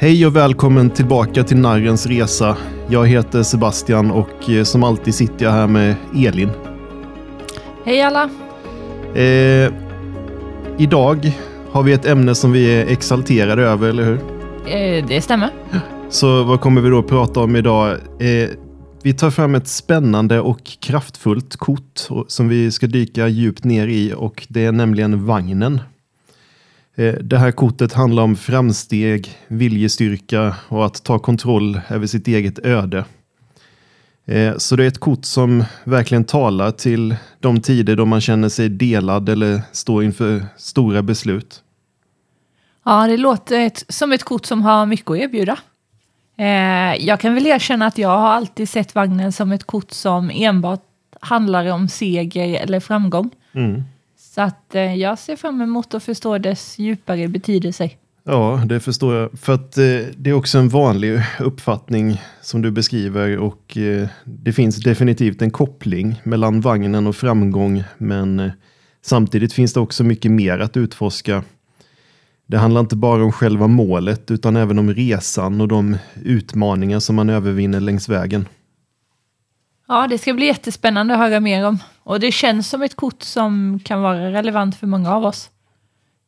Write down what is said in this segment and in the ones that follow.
Hej och välkommen tillbaka till Narrens Resa. Jag heter Sebastian och eh, som alltid sitter jag här med Elin. Hej alla! Eh, idag har vi ett ämne som vi är exalterade över, eller hur? Eh, det stämmer. Så vad kommer vi då prata om idag? Eh, vi tar fram ett spännande och kraftfullt kort som vi ska dyka djupt ner i och det är nämligen vagnen. Eh, det här kortet handlar om framsteg, viljestyrka och att ta kontroll över sitt eget öde. Eh, så det är ett kort som verkligen talar till de tider då man känner sig delad eller står inför stora beslut. Ja, det låter som ett kort som har mycket att erbjuda. Eh, jag kan väl erkänna att jag har alltid sett vagnen som ett kort som enbart handlar om seger eller framgång. Mm. Så att eh, jag ser fram emot att förstå dess djupare betydelse. Ja, det förstår jag. För att eh, det är också en vanlig uppfattning som du beskriver och eh, det finns definitivt en koppling mellan vagnen och framgång. Men eh, samtidigt finns det också mycket mer att utforska. Det handlar inte bara om själva målet utan även om resan och de utmaningar som man övervinner längs vägen. Ja, det ska bli jättespännande att höra mer om. Och det känns som ett kort som kan vara relevant för många av oss.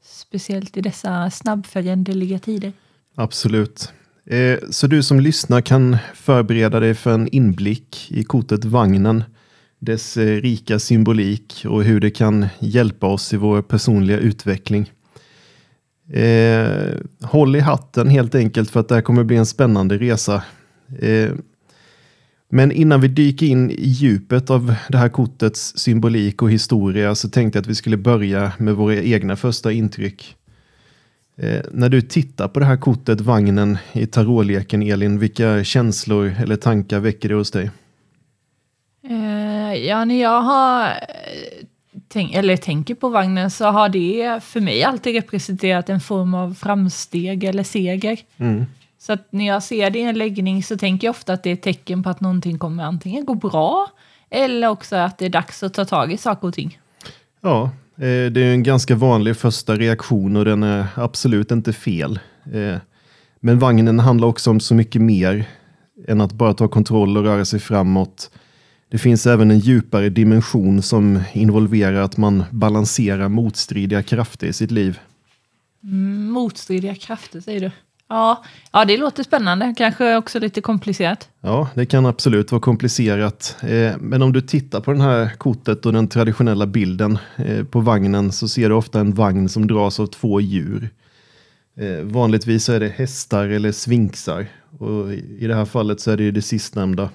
Speciellt i dessa snabbföränderliga tider. Absolut. Eh, så du som lyssnar kan förbereda dig för en inblick i kortet Vagnen, dess eh, rika symbolik och hur det kan hjälpa oss i vår personliga utveckling. Eh, håll i hatten helt enkelt för att det här kommer bli en spännande resa. Eh, men innan vi dyker in i djupet av det här kortets symbolik och historia så tänkte jag att vi skulle börja med våra egna första intryck. Eh, när du tittar på det här kortet, vagnen i tarotleken, Elin, vilka känslor eller tankar väcker det hos dig? Eh, ja, när jag har eh, tänk, eller tänker på vagnen så har det för mig alltid representerat en form av framsteg eller seger. Mm. Så att när jag ser det i en läggning så tänker jag ofta att det är ett tecken på att någonting kommer antingen gå bra eller också att det är dags att ta tag i saker och ting. Ja, eh, det är en ganska vanlig första reaktion och den är absolut inte fel. Eh, men vagnen handlar också om så mycket mer än att bara ta kontroll och röra sig framåt. Det finns även en djupare dimension som involverar att man balanserar motstridiga krafter i sitt liv. Mm, motstridiga krafter säger du? Ja, ja, det låter spännande. Kanske också lite komplicerat. Ja, det kan absolut vara komplicerat. Eh, men om du tittar på det här kortet och den traditionella bilden eh, på vagnen så ser du ofta en vagn som dras av två djur. Eh, vanligtvis är det hästar eller svinksar. Och I det här fallet så är det det sistnämnda.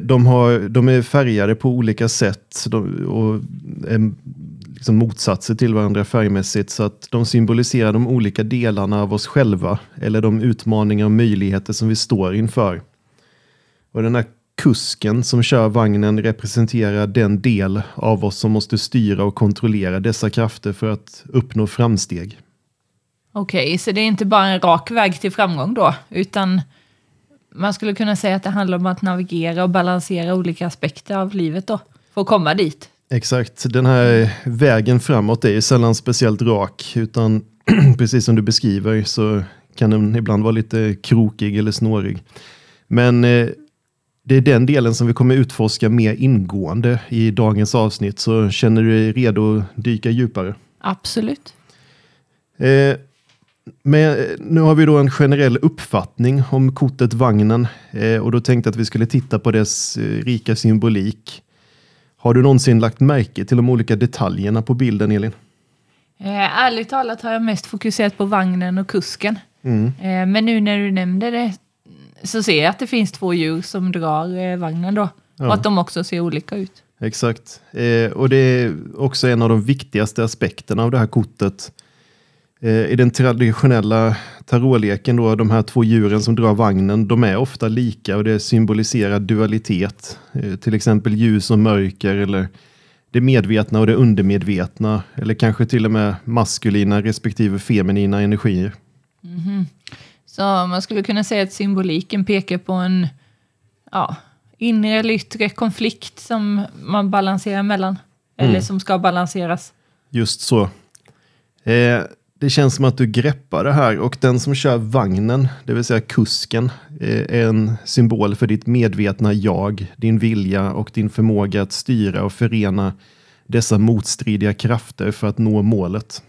De, har, de är färgade på olika sätt och är liksom motsatser till varandra färgmässigt så att de symboliserar de olika delarna av oss själva eller de utmaningar och möjligheter som vi står inför. Och den här kusken som kör vagnen representerar den del av oss som måste styra och kontrollera dessa krafter för att uppnå framsteg. Okej, okay, så det är inte bara en rak väg till framgång då, utan man skulle kunna säga att det handlar om att navigera och balansera olika aspekter av livet då, för att komma dit. Exakt, den här vägen framåt är ju sällan speciellt rak, utan precis som du beskriver så kan den ibland vara lite krokig eller snårig. Men eh, det är den delen som vi kommer utforska mer ingående i dagens avsnitt, så känner du dig redo att dyka djupare? Absolut. Eh, men nu har vi då en generell uppfattning om kortet vagnen eh, och då tänkte jag att vi skulle titta på dess eh, rika symbolik. Har du någonsin lagt märke till de olika detaljerna på bilden, Elin? Eh, ärligt talat har jag mest fokuserat på vagnen och kusken. Mm. Eh, men nu när du nämnde det så ser jag att det finns två djur som drar eh, vagnen då. Ja. Och att de också ser olika ut. Exakt. Eh, och det är också en av de viktigaste aspekterna av det här kortet. Eh, I den traditionella tarotleken, då, de här två djuren som drar vagnen, de är ofta lika och det symboliserar dualitet. Eh, till exempel ljus och mörker eller det medvetna och det undermedvetna. Eller kanske till och med maskulina respektive feminina energier. Mm -hmm. Så man skulle kunna säga att symboliken pekar på en ja, inre eller yttre konflikt som man balanserar mellan. Eller mm. som ska balanseras. Just så. Eh, det känns som att du greppar det här och den som kör vagnen, det vill säga kusken, eh, är en symbol för ditt medvetna jag, din vilja och din förmåga att styra och förena dessa motstridiga krafter för att nå målet.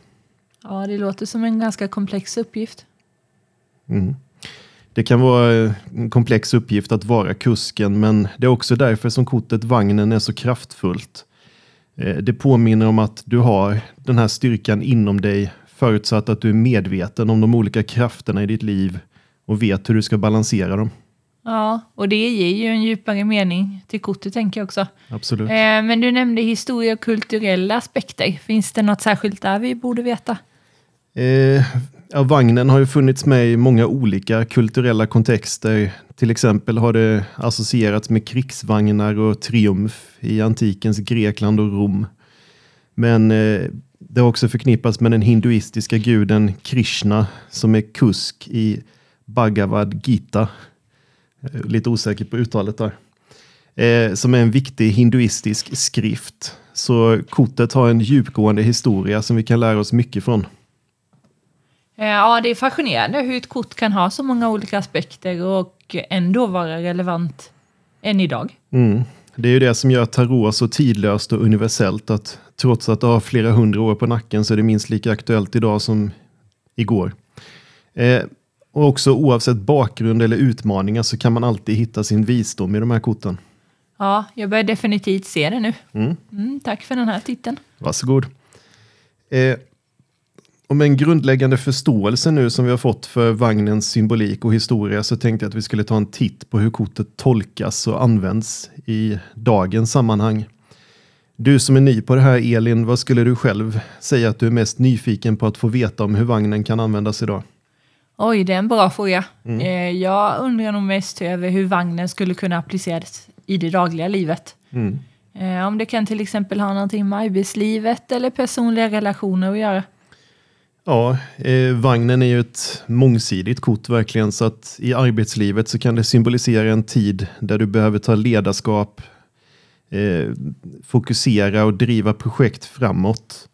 Ja, det låter som en ganska komplex uppgift. Mm. Det kan vara en komplex uppgift att vara kusken, men det är också därför som kortet vagnen är så kraftfullt. Eh, det påminner om att du har den här styrkan inom dig förutsatt att du är medveten om de olika krafterna i ditt liv och vet hur du ska balansera dem. Ja, och det ger ju en djupare mening till kortet tänker jag också. Absolut. Eh, men du nämnde historia och kulturella aspekter. Finns det något särskilt där vi borde veta? Eh, ja, vagnen har ju funnits med i många olika kulturella kontexter. Till exempel har det associerats med krigsvagnar och triumf i antikens Grekland och Rom. Men eh, det har också förknippats med den hinduistiska guden Krishna som är kusk i Bhagavad Gita. Eh, lite osäker på uttalet där. Eh, som är en viktig hinduistisk skrift. Så kortet har en djupgående historia som vi kan lära oss mycket från. Eh, ja, det är fascinerande hur ett kort kan ha så många olika aspekter och ändå vara relevant än idag. Mm. Det är ju det som gör tarot så tidlöst och universellt att trots att det har flera hundra år på nacken så är det minst lika aktuellt idag som igår. Eh, och också oavsett bakgrund eller utmaningar så kan man alltid hitta sin visdom i de här korten. Ja, jag börjar definitivt se det nu. Mm. Mm, tack för den här titeln. Varsågod. Eh, och med en grundläggande förståelse nu som vi har fått för vagnens symbolik och historia så tänkte jag att vi skulle ta en titt på hur kortet tolkas och används i dagens sammanhang. Du som är ny på det här Elin, vad skulle du själv säga att du är mest nyfiken på att få veta om hur vagnen kan användas idag? Oj, det är en bra fråga. Mm. Eh, jag undrar nog mest över hur vagnen skulle kunna appliceras i det dagliga livet. Mm. Eh, om det kan till exempel ha någonting med arbetslivet eller personliga relationer att göra. Ja, eh, vagnen är ju ett mångsidigt kort verkligen så att i arbetslivet så kan det symbolisera en tid där du behöver ta ledarskap, eh, fokusera och driva projekt framåt.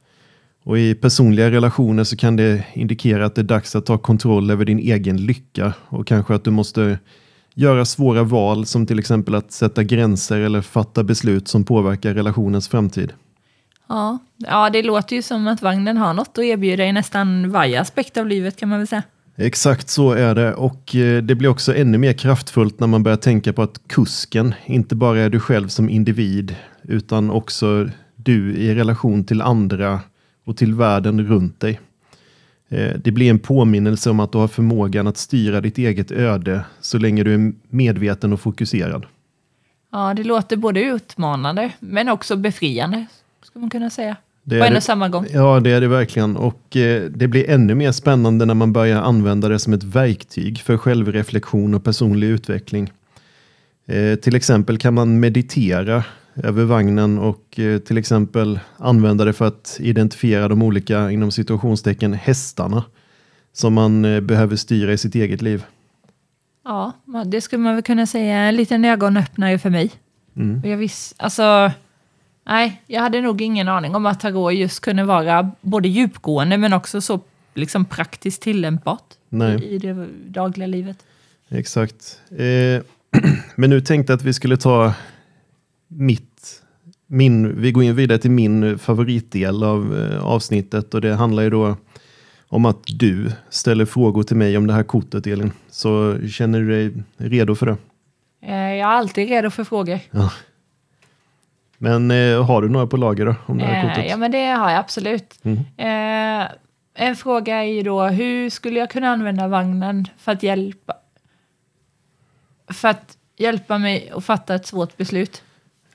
Och i personliga relationer så kan det indikera att det är dags att ta kontroll över din egen lycka och kanske att du måste göra svåra val som till exempel att sätta gränser eller fatta beslut som påverkar relationens framtid. Ja, ja, det låter ju som att vagnen har något att erbjuda i nästan varje aspekt av livet kan man väl säga. Exakt så är det och eh, det blir också ännu mer kraftfullt när man börjar tänka på att kusken inte bara är du själv som individ utan också du i relation till andra och till världen runt dig. Eh, det blir en påminnelse om att du har förmågan att styra ditt eget öde så länge du är medveten och fokuserad. Ja, det låter både utmanande men också befriande skulle man kunna säga. Det på en och samma gång. Ja, det är det verkligen. Och eh, det blir ännu mer spännande när man börjar använda det som ett verktyg för självreflektion och personlig utveckling. Eh, till exempel kan man meditera över vagnen och eh, till exempel använda det för att identifiera de olika, inom situationstecken, hästarna som man eh, behöver styra i sitt eget liv. Ja, det skulle man väl kunna säga en liten ögonöppnare för mig. Mm. Jag visst, alltså, Nej, jag hade nog ingen aning om att tarot just kunde vara både djupgående men också så liksom praktiskt tillämpbart Nej. i det dagliga livet. Exakt. Eh, men nu tänkte jag att vi skulle ta mitt, min, vi går in vidare till min favoritdel av eh, avsnittet och det handlar ju då om att du ställer frågor till mig om det här kortet Elin. Så känner du dig redo för det? Eh, jag är alltid redo för frågor. Ja. Men eh, har du några på lager då? Om det här kortet? Ja, men det har jag absolut. Mm. Eh, en fråga är ju då, hur skulle jag kunna använda vagnen för att hjälpa, för att hjälpa mig att fatta ett svårt beslut?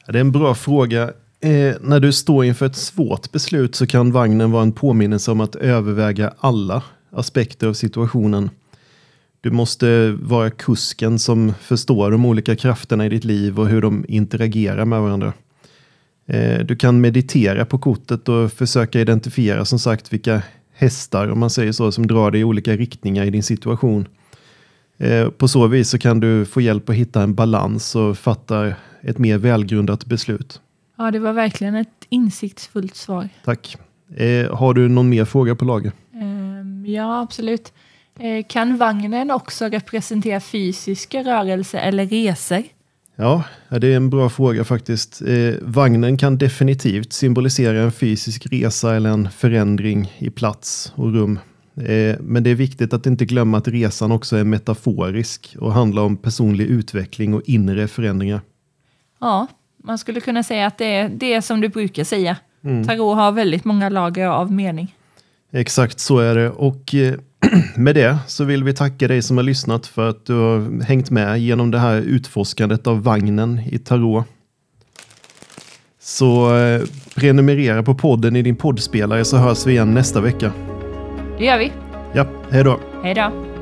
Ja, det är en bra fråga. Eh, när du står inför ett svårt beslut så kan vagnen vara en påminnelse om att överväga alla aspekter av situationen. Du måste vara kusken som förstår de olika krafterna i ditt liv och hur de interagerar med varandra. Eh, du kan meditera på kortet och försöka identifiera som sagt vilka hästar, om man säger så, som drar dig i olika riktningar i din situation. Eh, på så vis så kan du få hjälp att hitta en balans och fatta ett mer välgrundat beslut. Ja, det var verkligen ett insiktsfullt svar. Tack. Eh, har du någon mer fråga på lager? Ja, absolut. Kan vagnen också representera fysiska rörelser eller resor? Ja, det är en bra fråga faktiskt. Eh, vagnen kan definitivt symbolisera en fysisk resa eller en förändring i plats och rum. Eh, men det är viktigt att inte glömma att resan också är metaforisk och handlar om personlig utveckling och inre förändringar. Ja, man skulle kunna säga att det är det som du brukar säga. Mm. Tarot har väldigt många lager av mening. Exakt så är det. Och eh, med det så vill vi tacka dig som har lyssnat för att du har hängt med genom det här utforskandet av vagnen i tarot. Så eh, prenumerera på podden i din poddspelare så hörs vi igen nästa vecka. Det gör vi. Ja, hej då. Hej då.